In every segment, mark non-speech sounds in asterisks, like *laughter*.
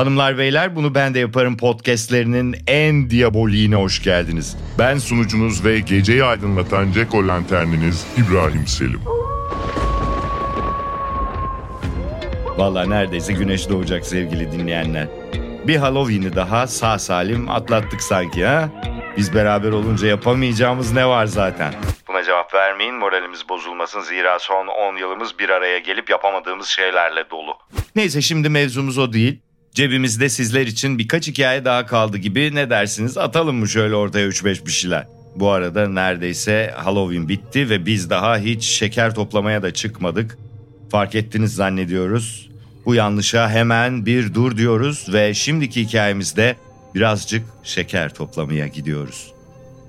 Hanımlar beyler bunu ben de yaparım podcastlerinin en diyaboliğine hoş geldiniz. Ben sunucunuz ve geceyi aydınlatan Ceko Lanterniniz İbrahim Selim. Valla neredeyse güneş doğacak sevgili dinleyenler. Bir Halloween'i daha sağ salim atlattık sanki ha? Biz beraber olunca yapamayacağımız ne var zaten? Buna cevap vermeyin moralimiz bozulmasın zira son 10 yılımız bir araya gelip yapamadığımız şeylerle dolu. Neyse şimdi mevzumuz o değil. Cebimizde sizler için birkaç hikaye daha kaldı gibi ne dersiniz atalım mı şöyle ortaya 3-5 bir şeyler. Bu arada neredeyse Halloween bitti ve biz daha hiç şeker toplamaya da çıkmadık. Fark ettiniz zannediyoruz. Bu yanlışa hemen bir dur diyoruz ve şimdiki hikayemizde birazcık şeker toplamaya gidiyoruz.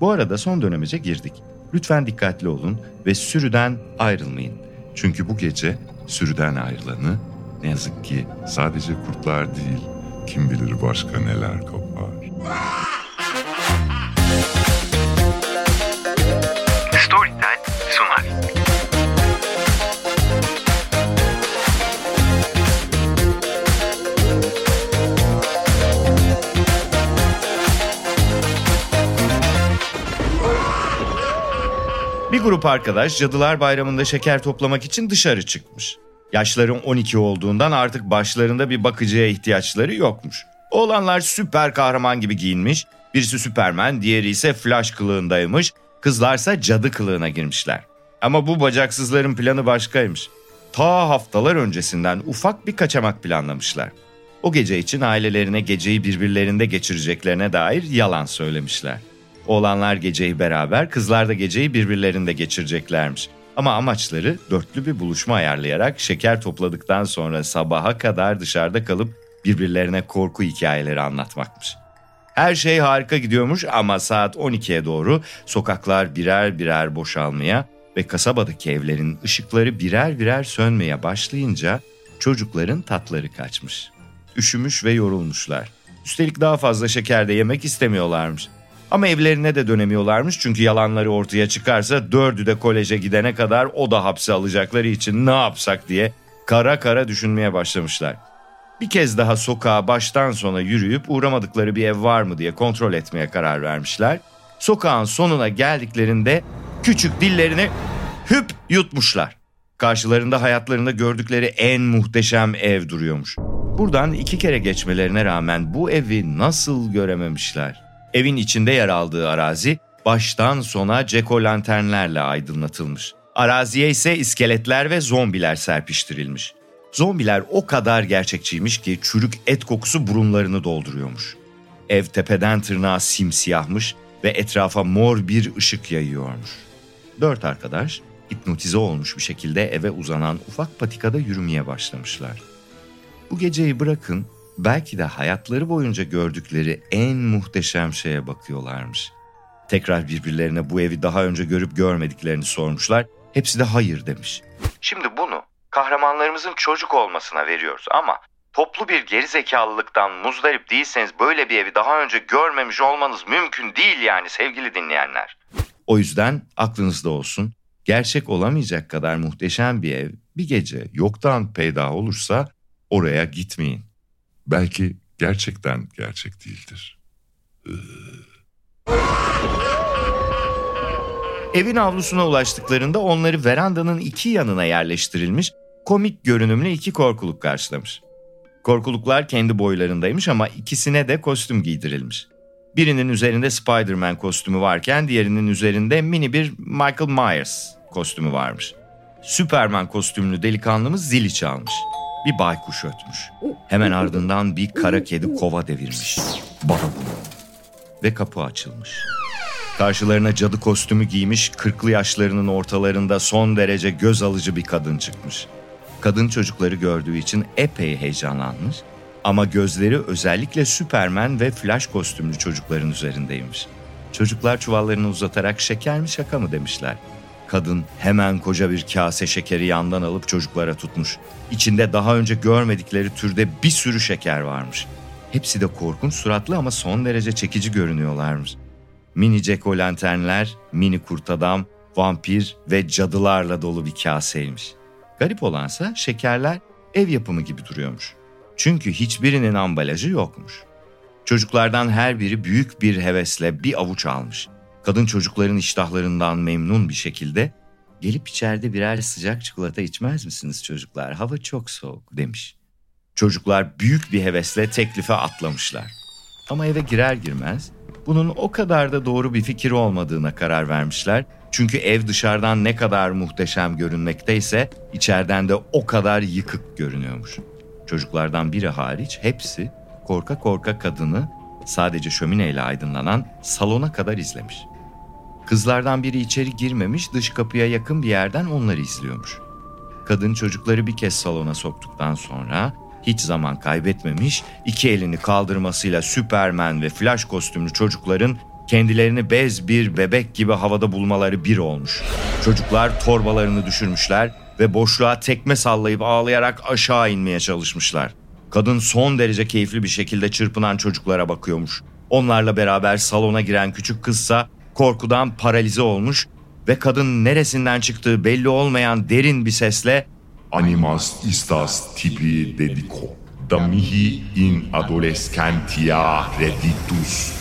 Bu arada son dönemece girdik. Lütfen dikkatli olun ve sürüden ayrılmayın. Çünkü bu gece sürüden ayrılanı ne yazık ki Sadece kurtlar değil, kim bilir başka neler kopar. Storytel sunar. Bir grup arkadaş Cadılar Bayramı'nda şeker toplamak için dışarı çıkmış. Yaşları 12 olduğundan artık başlarında bir bakıcıya ihtiyaçları yokmuş. Oğlanlar süper kahraman gibi giyinmiş. Birisi Süpermen, diğeri ise Flash kılığındaymış. Kızlarsa cadı kılığına girmişler. Ama bu bacaksızların planı başkaymış. Ta haftalar öncesinden ufak bir kaçamak planlamışlar. O gece için ailelerine geceyi birbirlerinde geçireceklerine dair yalan söylemişler. Oğlanlar geceyi beraber, kızlar da geceyi birbirlerinde geçireceklermiş. Ama amaçları dörtlü bir buluşma ayarlayarak şeker topladıktan sonra sabaha kadar dışarıda kalıp birbirlerine korku hikayeleri anlatmakmış. Her şey harika gidiyormuş ama saat 12'ye doğru sokaklar birer birer boşalmaya ve kasabadaki evlerin ışıkları birer birer sönmeye başlayınca çocukların tatları kaçmış. Üşümüş ve yorulmuşlar. Üstelik daha fazla şeker de yemek istemiyorlarmış. Ama evlerine de dönemiyorlarmış çünkü yalanları ortaya çıkarsa dördü de koleje gidene kadar o da hapse alacakları için ne yapsak diye kara kara düşünmeye başlamışlar. Bir kez daha sokağa baştan sona yürüyüp uğramadıkları bir ev var mı diye kontrol etmeye karar vermişler. Sokağın sonuna geldiklerinde küçük dillerini hüp yutmuşlar. Karşılarında hayatlarında gördükleri en muhteşem ev duruyormuş. Buradan iki kere geçmelerine rağmen bu evi nasıl görememişler? Evin içinde yer aldığı arazi baştan sona ceko lanternlerle aydınlatılmış. Araziye ise iskeletler ve zombiler serpiştirilmiş. Zombiler o kadar gerçekçiymiş ki çürük et kokusu burunlarını dolduruyormuş. Ev tepeden tırnağa simsiyahmış ve etrafa mor bir ışık yayıyormuş. Dört arkadaş hipnotize olmuş bir şekilde eve uzanan ufak patikada yürümeye başlamışlar. Bu geceyi bırakın belki de hayatları boyunca gördükleri en muhteşem şeye bakıyorlarmış. Tekrar birbirlerine bu evi daha önce görüp görmediklerini sormuşlar. Hepsi de hayır demiş. Şimdi bunu kahramanlarımızın çocuk olmasına veriyoruz ama toplu bir gerizekalılıktan muzdarip değilseniz böyle bir evi daha önce görmemiş olmanız mümkün değil yani sevgili dinleyenler. O yüzden aklınızda olsun. Gerçek olamayacak kadar muhteşem bir ev bir gece yoktan peyda olursa oraya gitmeyin. Belki gerçekten gerçek değildir. Evin avlusuna ulaştıklarında onları verandanın iki yanına yerleştirilmiş komik görünümlü iki korkuluk karşılamış. Korkuluklar kendi boylarındaymış ama ikisine de kostüm giydirilmiş. Birinin üzerinde Spider-Man kostümü varken diğerinin üzerinde mini bir Michael Myers kostümü varmış. Superman kostümlü delikanlımız zili çalmış. Bir baykuş ötmüş. Hemen ardından bir kara kedi kova devirmiş. Badabum. Ve kapı açılmış. Karşılarına cadı kostümü giymiş, kırklı yaşlarının ortalarında son derece göz alıcı bir kadın çıkmış. Kadın çocukları gördüğü için epey heyecanlanmış ama gözleri özellikle Superman ve Flash kostümlü çocukların üzerindeymiş. Çocuklar çuvallarını uzatarak şeker mi şaka mı demişler. Kadın hemen koca bir kase şekeri yandan alıp çocuklara tutmuş. İçinde daha önce görmedikleri türde bir sürü şeker varmış. Hepsi de korkunç suratlı ama son derece çekici görünüyorlarmış. Mini Jack o lanternler, mini kurt adam, vampir ve cadılarla dolu bir kaseymiş. Garip olansa şekerler ev yapımı gibi duruyormuş. Çünkü hiçbirinin ambalajı yokmuş. Çocuklardan her biri büyük bir hevesle bir avuç almış. Kadın çocukların iştahlarından memnun bir şekilde gelip içeride birer sıcak çikolata içmez misiniz çocuklar? Hava çok soğuk demiş. Çocuklar büyük bir hevesle teklife atlamışlar. Ama eve girer girmez bunun o kadar da doğru bir fikir olmadığına karar vermişler. Çünkü ev dışarıdan ne kadar muhteşem görünmekteyse içeriden de o kadar yıkık görünüyormuş. Çocuklardan biri hariç hepsi korka korka kadını sadece şömineyle aydınlanan salona kadar izlemiş. Kızlardan biri içeri girmemiş dış kapıya yakın bir yerden onları izliyormuş. Kadın çocukları bir kez salona soktuktan sonra hiç zaman kaybetmemiş, iki elini kaldırmasıyla Superman ve Flash kostümlü çocukların kendilerini bez bir bebek gibi havada bulmaları bir olmuş. Çocuklar torbalarını düşürmüşler ve boşluğa tekme sallayıp ağlayarak aşağı inmeye çalışmışlar. Kadın son derece keyifli bir şekilde çırpınan çocuklara bakıyormuş. Onlarla beraber salona giren küçük kızsa korkudan paralize olmuş ve kadın neresinden çıktığı belli olmayan derin bir sesle Animas istas tibi dedico, da mihi in adolescentia reditus.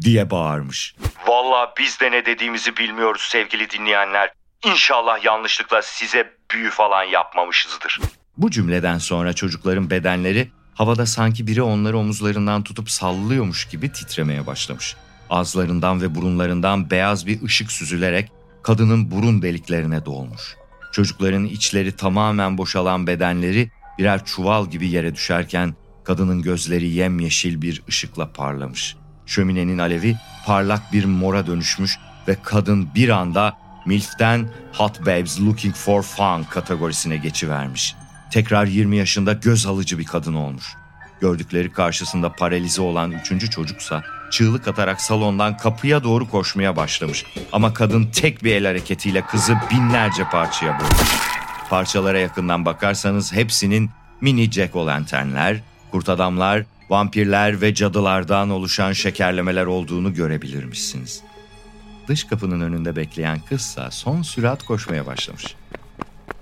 diye bağırmış. Valla biz de ne dediğimizi bilmiyoruz sevgili dinleyenler. İnşallah yanlışlıkla size büyü falan yapmamışızdır. Bu cümleden sonra çocukların bedenleri havada sanki biri onları omuzlarından tutup sallıyormuş gibi titremeye başlamış. Ağızlarından ve burunlarından beyaz bir ışık süzülerek kadının burun deliklerine dolmuş. Çocukların içleri tamamen boşalan bedenleri birer çuval gibi yere düşerken kadının gözleri yemyeşil bir ışıkla parlamış. Şöminenin alevi parlak bir mora dönüşmüş ve kadın bir anda MILF'ten Hot Babes Looking for Fun kategorisine geçivermiş. Tekrar 20 yaşında göz alıcı bir kadın olmuş. Gördükleri karşısında paralize olan üçüncü çocuksa çığlık atarak salondan kapıya doğru koşmaya başlamış. Ama kadın tek bir el hareketiyle kızı binlerce parçaya bölmüş. Parçalara yakından bakarsanız hepsinin mini jack o lanternler, kurt adamlar, vampirler ve cadılardan oluşan şekerlemeler olduğunu görebilirmişsiniz. Dış kapının önünde bekleyen kızsa son sürat koşmaya başlamış.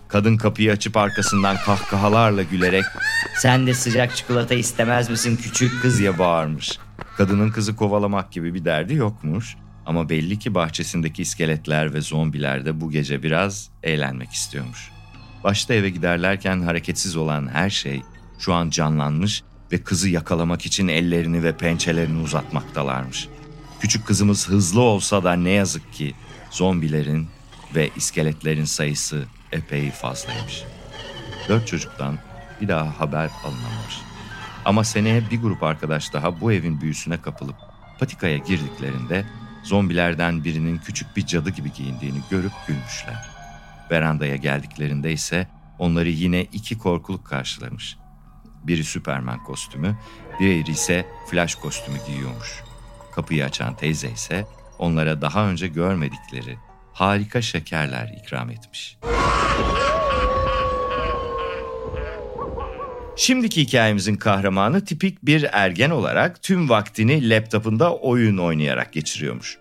Kadın kapıyı açıp arkasından kahkahalarla gülerek Sen de sıcak çikolata istemez misin küçük kız? diye bağırmış. Kadının kızı kovalamak gibi bir derdi yokmuş ama belli ki bahçesindeki iskeletler ve zombiler de bu gece biraz eğlenmek istiyormuş. Başta eve giderlerken hareketsiz olan her şey şu an canlanmış ve kızı yakalamak için ellerini ve pençelerini uzatmaktalarmış. Küçük kızımız hızlı olsa da ne yazık ki zombilerin ve iskeletlerin sayısı epey fazlaymış. Dört çocuktan bir daha haber alınamamış. Ama seneye bir grup arkadaş daha bu evin büyüsüne kapılıp patikaya girdiklerinde zombilerden birinin küçük bir cadı gibi giyindiğini görüp gülmüşler. Verandaya geldiklerinde ise onları yine iki korkuluk karşılamış. Biri Süperman kostümü, diğeri ise Flash kostümü giyiyormuş. Kapıyı açan teyze ise onlara daha önce görmedikleri harika şekerler ikram etmiş. Şimdiki hikayemizin kahramanı tipik bir ergen olarak tüm vaktini laptopunda oyun oynayarak geçiriyormuş.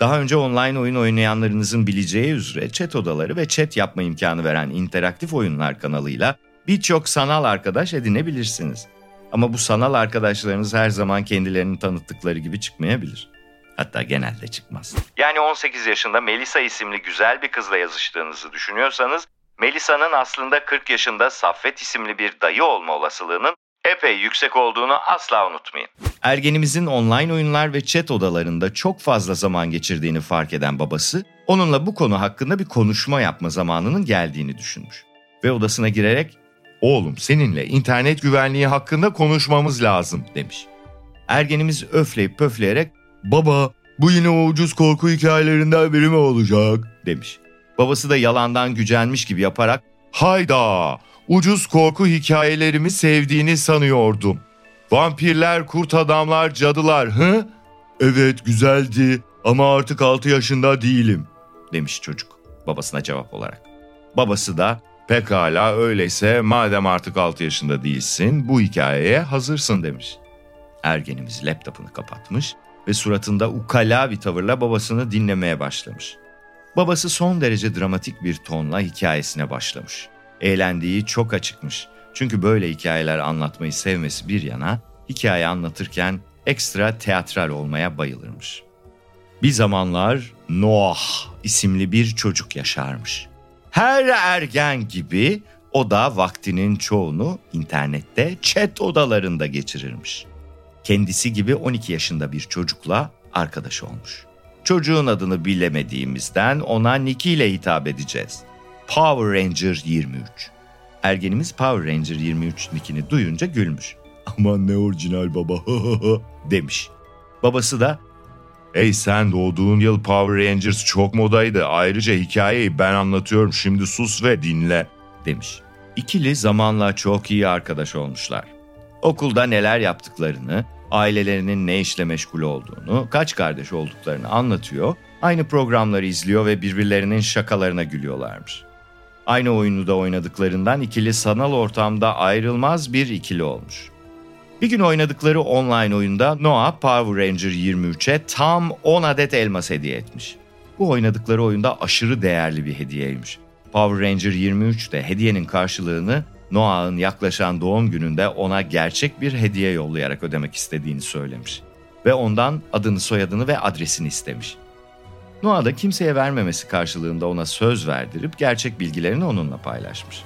Daha önce online oyun oynayanlarınızın bileceği üzere chat odaları ve chat yapma imkanı veren interaktif oyunlar kanalıyla birçok sanal arkadaş edinebilirsiniz. Ama bu sanal arkadaşlarınız her zaman kendilerini tanıttıkları gibi çıkmayabilir. Hatta genelde çıkmaz. Yani 18 yaşında Melisa isimli güzel bir kızla yazıştığınızı düşünüyorsanız Melisa'nın aslında 40 yaşında Saffet isimli bir dayı olma olasılığının epey yüksek olduğunu asla unutmayın. Ergenimizin online oyunlar ve chat odalarında çok fazla zaman geçirdiğini fark eden babası, onunla bu konu hakkında bir konuşma yapma zamanının geldiğini düşünmüş. Ve odasına girerek, Oğlum seninle internet güvenliği hakkında konuşmamız lazım. demiş. Ergenimiz öfleyip pöfleyerek, baba bu yine o ucuz korku hikayelerinden biri mi olacak demiş. Babası da yalandan gücenmiş gibi yaparak, Hayda! Ucuz korku hikayelerimi sevdiğini sanıyordum. Vampirler, kurt adamlar, cadılar, hı? Evet güzeldi ama artık 6 yaşında değilim demiş çocuk babasına cevap olarak. Babası da pekala öyleyse madem artık 6 yaşında değilsin bu hikayeye hazırsın demiş. Ergenimiz laptopunu kapatmış ve suratında ukala bir tavırla babasını dinlemeye başlamış. Babası son derece dramatik bir tonla hikayesine başlamış. Eğlendiği çok açıkmış. Çünkü böyle hikayeler anlatmayı sevmesi bir yana, hikaye anlatırken ekstra teatral olmaya bayılırmış. Bir zamanlar Noah isimli bir çocuk yaşarmış. Her ergen gibi o da vaktinin çoğunu internette chat odalarında geçirirmiş. Kendisi gibi 12 yaşında bir çocukla arkadaş olmuş. Çocuğun adını bilemediğimizden ona Nicky ile hitap edeceğiz. Power Ranger 23. Ergenimiz Power Ranger 23 nickini duyunca gülmüş. Aman ne orijinal baba *laughs* demiş. Babası da Hey sen doğduğun yıl Power Rangers çok modaydı. Ayrıca hikayeyi ben anlatıyorum şimdi sus ve dinle demiş. İkili zamanla çok iyi arkadaş olmuşlar. Okulda neler yaptıklarını, ailelerinin ne işle meşgul olduğunu, kaç kardeş olduklarını anlatıyor, aynı programları izliyor ve birbirlerinin şakalarına gülüyorlarmış. Aynı oyunu da oynadıklarından ikili sanal ortamda ayrılmaz bir ikili olmuş. Bir gün oynadıkları online oyunda Noah Power Ranger 23'e tam 10 adet elmas hediye etmiş. Bu oynadıkları oyunda aşırı değerli bir hediyeymiş. Power Ranger 23 de hediyenin karşılığını Noah'ın yaklaşan doğum gününde ona gerçek bir hediye yollayarak ödemek istediğini söylemiş. Ve ondan adını soyadını ve adresini istemiş. Noah da kimseye vermemesi karşılığında ona söz verdirip gerçek bilgilerini onunla paylaşmış.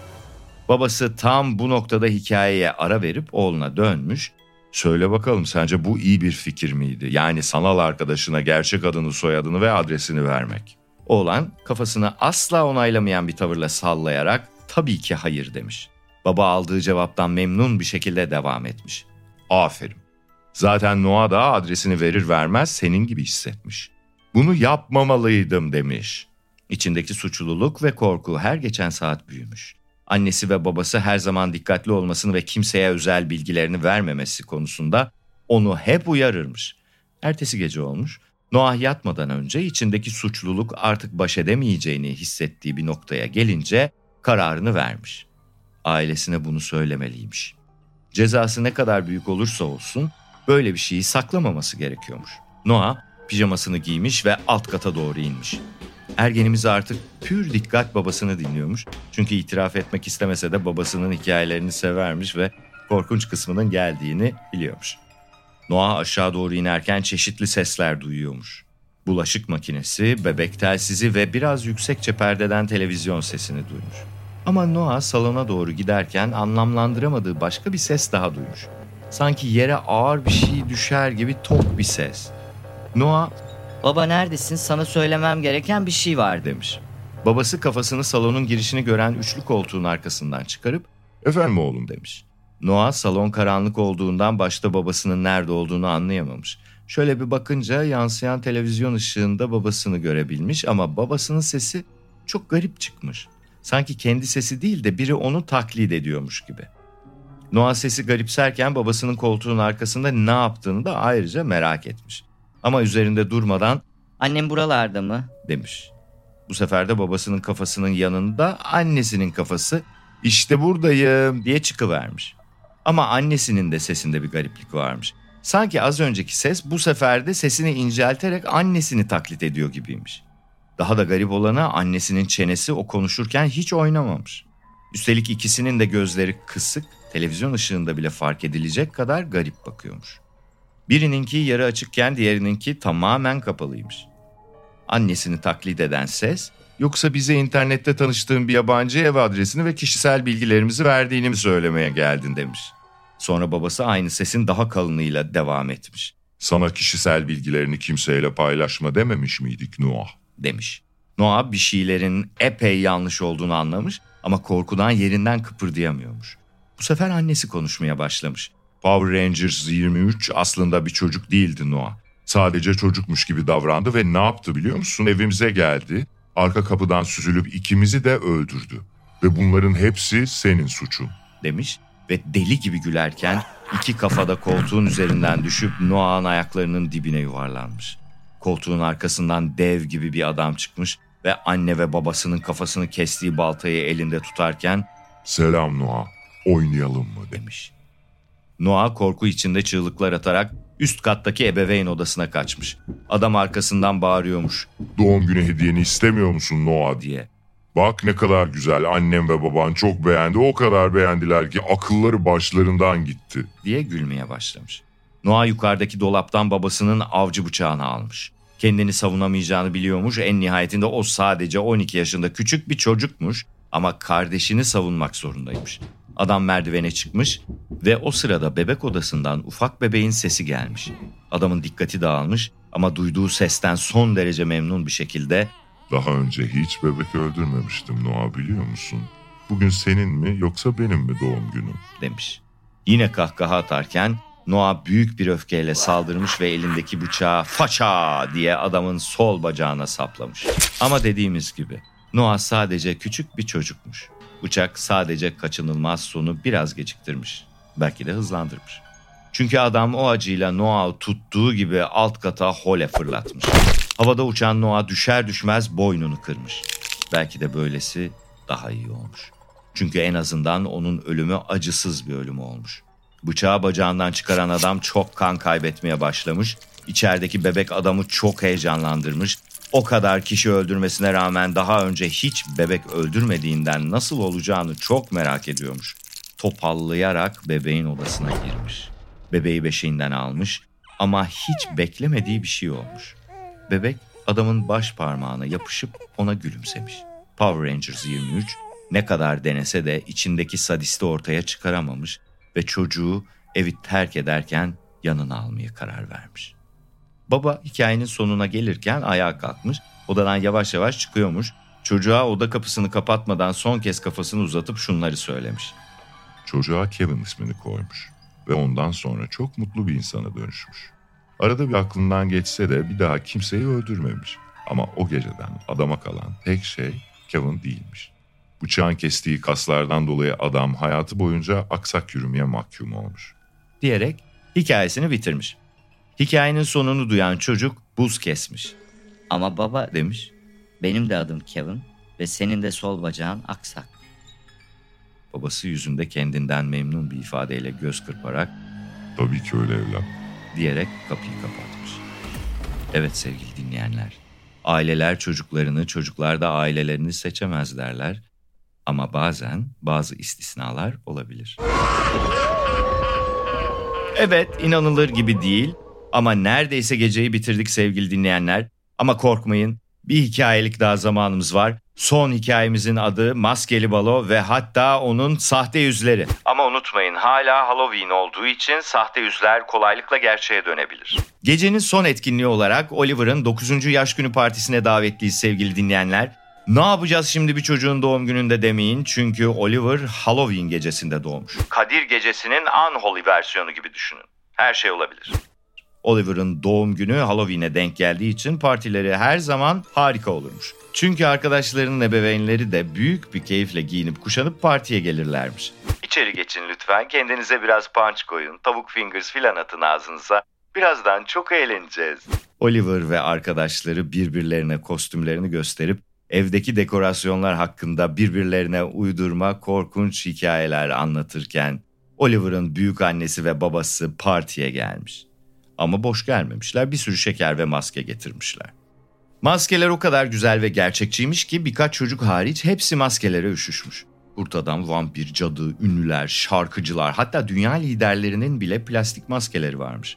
Babası tam bu noktada hikayeye ara verip oğluna dönmüş. Söyle bakalım sence bu iyi bir fikir miydi? Yani sanal arkadaşına gerçek adını, soyadını ve adresini vermek. Oğlan kafasını asla onaylamayan bir tavırla sallayarak tabii ki hayır demiş. Baba aldığı cevaptan memnun bir şekilde devam etmiş. Aferin. Zaten Noah da adresini verir vermez senin gibi hissetmiş. Bunu yapmamalıydım demiş. İçindeki suçluluk ve korku her geçen saat büyümüş. Annesi ve babası her zaman dikkatli olmasını ve kimseye özel bilgilerini vermemesi konusunda onu hep uyarırmış. Ertesi gece olmuş. Noah yatmadan önce içindeki suçluluk artık baş edemeyeceğini hissettiği bir noktaya gelince kararını vermiş. Ailesine bunu söylemeliymiş. Cezası ne kadar büyük olursa olsun böyle bir şeyi saklamaması gerekiyormuş. Noah pijamasını giymiş ve alt kata doğru inmiş. Ergenimiz artık pür dikkat babasını dinliyormuş. Çünkü itiraf etmek istemese de babasının hikayelerini severmiş ve korkunç kısmının geldiğini biliyormuş. Noah aşağı doğru inerken çeşitli sesler duyuyormuş. Bulaşık makinesi, bebek telsizi ve biraz yüksekçe perdeden televizyon sesini duymuş. Ama Noah salona doğru giderken anlamlandıramadığı başka bir ses daha duymuş. Sanki yere ağır bir şey düşer gibi tok bir ses. Noah Baba neredesin? Sana söylemem gereken bir şey var demiş. Babası kafasını salonun girişini gören üçlü koltuğun arkasından çıkarıp Efendim oğlum demiş. Noah salon karanlık olduğundan başta babasının nerede olduğunu anlayamamış. Şöyle bir bakınca yansıyan televizyon ışığında babasını görebilmiş ama babasının sesi çok garip çıkmış. Sanki kendi sesi değil de biri onu taklit ediyormuş gibi. Noah sesi garipserken babasının koltuğun arkasında ne yaptığını da ayrıca merak etmiş. Ama üzerinde durmadan Annem buralarda mı? demiş. Bu sefer de babasının kafasının yanında annesinin kafası işte buradayım diye çıkıvermiş. Ama annesinin de sesinde bir gariplik varmış. Sanki az önceki ses bu sefer de sesini incelterek annesini taklit ediyor gibiymiş. Daha da garip olanı annesinin çenesi o konuşurken hiç oynamamış. Üstelik ikisinin de gözleri kısık, televizyon ışığında bile fark edilecek kadar garip bakıyormuş. Birininki yarı açıkken diğerininki tamamen kapalıymış. Annesini taklit eden ses, yoksa bize internette tanıştığın bir yabancı ev adresini ve kişisel bilgilerimizi verdiğini mi söylemeye geldin demiş. Sonra babası aynı sesin daha kalınıyla devam etmiş. Sana kişisel bilgilerini kimseyle paylaşma dememiş miydik Noah? Demiş. Noah bir şeylerin epey yanlış olduğunu anlamış ama korkudan yerinden kıpırdayamıyormuş. Bu sefer annesi konuşmaya başlamış. Power Rangers 23 aslında bir çocuk değildi Noah. Sadece çocukmuş gibi davrandı ve ne yaptı biliyor musun? Evimize geldi, arka kapıdan süzülüp ikimizi de öldürdü. Ve bunların hepsi senin suçun. Demiş ve deli gibi gülerken iki kafada koltuğun üzerinden düşüp Noah'ın ayaklarının dibine yuvarlanmış. Koltuğun arkasından dev gibi bir adam çıkmış ve anne ve babasının kafasını kestiği baltayı elinde tutarken ''Selam Noah, oynayalım mı?'' demiş. Noah korku içinde çığlıklar atarak üst kattaki ebeveyn odasına kaçmış. Adam arkasından bağırıyormuş. Doğum günü hediyeni istemiyor musun Noah diye. Bak ne kadar güzel annem ve baban çok beğendi o kadar beğendiler ki akılları başlarından gitti. diye gülmeye başlamış. Noah yukarıdaki dolaptan babasının avcı bıçağını almış. Kendini savunamayacağını biliyormuş. En nihayetinde o sadece 12 yaşında küçük bir çocukmuş ama kardeşini savunmak zorundaymış. Adam merdivene çıkmış ve o sırada bebek odasından ufak bebeğin sesi gelmiş. Adamın dikkati dağılmış ama duyduğu sesten son derece memnun bir şekilde Daha önce hiç bebek öldürmemiştim Noah biliyor musun? Bugün senin mi yoksa benim mi doğum günüm? demiş. Yine kahkaha atarken Noah büyük bir öfkeyle saldırmış ve elindeki bıçağı faça diye adamın sol bacağına saplamış. Ama dediğimiz gibi Noah sadece küçük bir çocukmuş. Bıçak sadece kaçınılmaz sonu biraz geciktirmiş. Belki de hızlandırmış. Çünkü adam o acıyla Noah'ı tuttuğu gibi alt kata hole fırlatmış. Havada uçan Noah düşer düşmez boynunu kırmış. Belki de böylesi daha iyi olmuş. Çünkü en azından onun ölümü acısız bir ölüm olmuş. Bıçağı bacağından çıkaran adam çok kan kaybetmeye başlamış. İçerideki bebek adamı çok heyecanlandırmış. O kadar kişi öldürmesine rağmen daha önce hiç bebek öldürmediğinden nasıl olacağını çok merak ediyormuş. Topallayarak bebeğin odasına girmiş. Bebeği beşiğinden almış ama hiç beklemediği bir şey olmuş. Bebek adamın baş parmağına yapışıp ona gülümsemiş. Power Rangers 23 ne kadar denese de içindeki sadisti ortaya çıkaramamış ve çocuğu evi terk ederken yanına almaya karar vermiş. Baba hikayenin sonuna gelirken ayağa kalkmış, odadan yavaş yavaş çıkıyormuş. Çocuğa oda kapısını kapatmadan son kez kafasını uzatıp şunları söylemiş. Çocuğa Kevin ismini koymuş ve ondan sonra çok mutlu bir insana dönüşmüş. Arada bir aklından geçse de bir daha kimseyi öldürmemiş. Ama o geceden adama kalan tek şey Kevin değilmiş. Bıçağın kestiği kaslardan dolayı adam hayatı boyunca aksak yürümeye mahkum olmuş. diyerek hikayesini bitirmiş. Hikayenin sonunu duyan çocuk buz kesmiş Ama baba demiş. benim de adım Kevin ve senin de sol bacağın aksak. Babası yüzünde kendinden memnun bir ifadeyle göz kırparak Tabii ki öyle evlat. diyerek kapıyı kapatmış. Evet sevgili dinleyenler. Aileler çocuklarını, çocuklar da ailelerini seçemez derler. Ama bazen bazı istisnalar olabilir. Evet, inanılır gibi değil ama neredeyse geceyi bitirdik sevgili dinleyenler. Ama korkmayın, bir hikayelik daha zamanımız var. Son hikayemizin adı Maskeli Balo ve hatta onun sahte yüzleri. Ama unutmayın hala Halloween olduğu için sahte yüzler kolaylıkla gerçeğe dönebilir. Gecenin son etkinliği olarak Oliver'ın 9. yaş günü partisine davetliyiz sevgili dinleyenler. Ne yapacağız şimdi bir çocuğun doğum gününde demeyin çünkü Oliver Halloween gecesinde doğmuş. Kadir gecesinin unholy versiyonu gibi düşünün. Her şey olabilir. Oliver'ın doğum günü Halloween'e denk geldiği için partileri her zaman harika olurmuş. Çünkü arkadaşlarının ebeveynleri de büyük bir keyifle giyinip kuşanıp partiye gelirlermiş. İçeri geçin lütfen. Kendinize biraz punch koyun. Tavuk fingers filan atın ağzınıza. Birazdan çok eğleneceğiz. Oliver ve arkadaşları birbirlerine kostümlerini gösterip evdeki dekorasyonlar hakkında birbirlerine uydurma korkunç hikayeler anlatırken Oliver'ın büyük annesi ve babası partiye gelmiş. Ama boş gelmemişler. Bir sürü şeker ve maske getirmişler. Maskeler o kadar güzel ve gerçekçiymiş ki birkaç çocuk hariç hepsi maskelere üşüşmüş. Kurt adam, vampir, cadı, ünlüler, şarkıcılar hatta dünya liderlerinin bile plastik maskeleri varmış.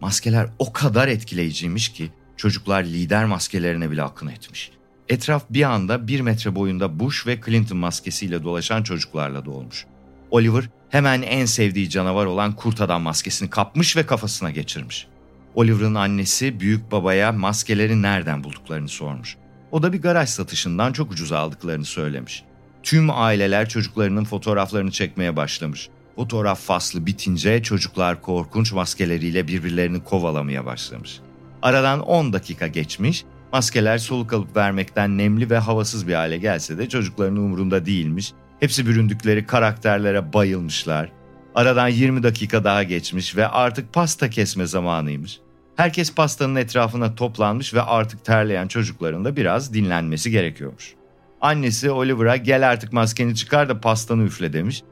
Maskeler o kadar etkileyiciymiş ki çocuklar lider maskelerine bile akın etmiş. Etraf bir anda bir metre boyunda Bush ve Clinton maskesiyle dolaşan çocuklarla dolmuş. Oliver hemen en sevdiği canavar olan kurt adam maskesini kapmış ve kafasına geçirmiş. Oliver'ın annesi büyük babaya maskeleri nereden bulduklarını sormuş. O da bir garaj satışından çok ucuz aldıklarını söylemiş. Tüm aileler çocuklarının fotoğraflarını çekmeye başlamış. Fotoğraf faslı bitince çocuklar korkunç maskeleriyle birbirlerini kovalamaya başlamış. Aradan 10 dakika geçmiş, maskeler soluk alıp vermekten nemli ve havasız bir hale gelse de çocukların umurunda değilmiş. Hepsi büründükleri karakterlere bayılmışlar. Aradan 20 dakika daha geçmiş ve artık pasta kesme zamanıymış. Herkes pastanın etrafına toplanmış ve artık terleyen çocukların da biraz dinlenmesi gerekiyormuş. Annesi Oliver'a gel artık maskeni çıkar da pastanı üfle demiş.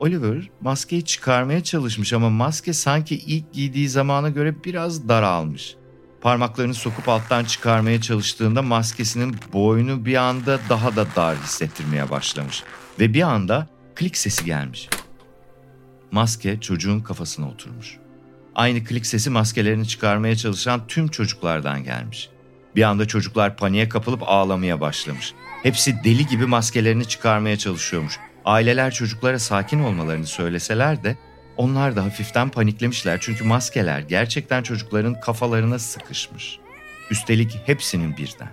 Oliver maskeyi çıkarmaya çalışmış ama maske sanki ilk giydiği zamana göre biraz daralmış. Parmaklarını sokup alttan çıkarmaya çalıştığında maskesinin boynu bir anda daha da dar hissettirmeye başlamış. Ve bir anda klik sesi gelmiş. Maske çocuğun kafasına oturmuş. Aynı klik sesi maskelerini çıkarmaya çalışan tüm çocuklardan gelmiş. Bir anda çocuklar paniğe kapılıp ağlamaya başlamış. Hepsi deli gibi maskelerini çıkarmaya çalışıyormuş. Aileler çocuklara sakin olmalarını söyleseler de onlar da hafiften paniklemişler çünkü maskeler gerçekten çocukların kafalarına sıkışmış. Üstelik hepsinin birden.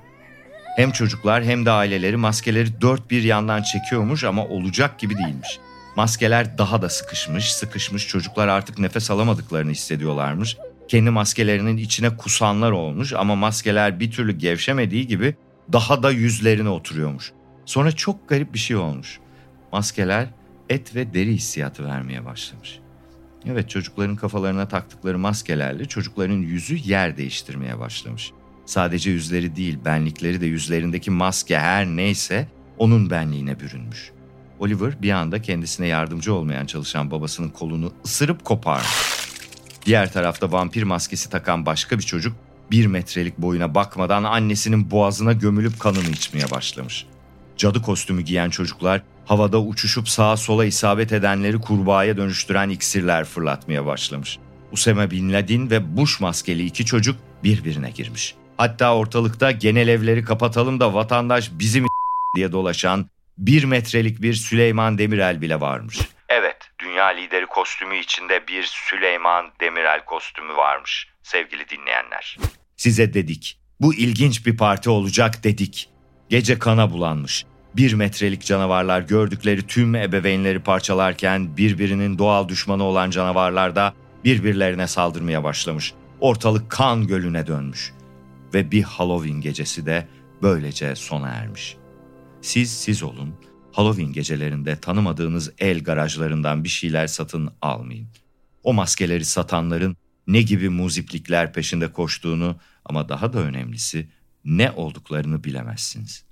Hem çocuklar hem de aileleri maskeleri dört bir yandan çekiyormuş ama olacak gibi değilmiş. Maskeler daha da sıkışmış, sıkışmış çocuklar artık nefes alamadıklarını hissediyorlarmış. Kendi maskelerinin içine kusanlar olmuş ama maskeler bir türlü gevşemediği gibi daha da yüzlerine oturuyormuş. Sonra çok garip bir şey olmuş. Maskeler et ve deri hissiyatı vermeye başlamış. Evet çocukların kafalarına taktıkları maskelerle çocukların yüzü yer değiştirmeye başlamış. Sadece yüzleri değil benlikleri de yüzlerindeki maske her neyse onun benliğine bürünmüş. Oliver bir anda kendisine yardımcı olmayan çalışan babasının kolunu ısırıp koparmış. Diğer tarafta vampir maskesi takan başka bir çocuk bir metrelik boyuna bakmadan annesinin boğazına gömülüp kanını içmeye başlamış. Cadı kostümü giyen çocuklar havada uçuşup sağa sola isabet edenleri kurbağaya dönüştüren iksirler fırlatmaya başlamış. Usame Bin Laden ve Bush maskeli iki çocuk birbirine girmiş. Hatta ortalıkta genel evleri kapatalım da vatandaş bizim *laughs* diye dolaşan bir metrelik bir Süleyman Demirel bile varmış. Evet, dünya lideri kostümü içinde bir Süleyman Demirel kostümü varmış sevgili dinleyenler. Size dedik, bu ilginç bir parti olacak dedik. Gece kana bulanmış. Bir metrelik canavarlar gördükleri tüm ebeveynleri parçalarken birbirinin doğal düşmanı olan canavarlar da birbirlerine saldırmaya başlamış. Ortalık kan gölüne dönmüş. Ve bir Halloween gecesi de böylece sona ermiş. Siz siz olun, Halloween gecelerinde tanımadığınız el garajlarından bir şeyler satın almayın. O maskeleri satanların ne gibi muziplikler peşinde koştuğunu ama daha da önemlisi ne olduklarını bilemezsiniz.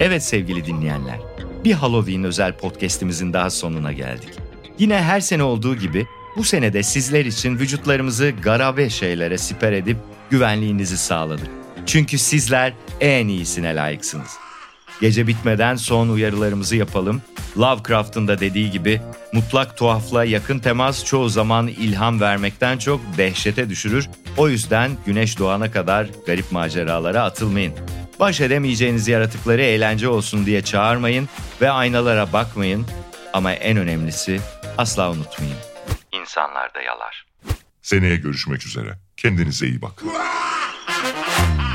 Evet sevgili dinleyenler, bir Halloween özel podcast'imizin daha sonuna geldik. Yine her sene olduğu gibi bu sene de sizler için vücutlarımızı garabe şeylere siper edip güvenliğinizi sağladık. Çünkü sizler en iyisine layıksınız. Gece bitmeden son uyarılarımızı yapalım. Lovecraft'ın da dediği gibi mutlak tuhafla yakın temas çoğu zaman ilham vermekten çok dehşete düşürür. O yüzden güneş doğana kadar garip maceralara atılmayın. Baş edemeyeceğiniz yaratıkları eğlence olsun diye çağırmayın ve aynalara bakmayın. Ama en önemlisi asla unutmayın. İnsanlar da yalar. Seneye görüşmek üzere. Kendinize iyi bakın. *laughs*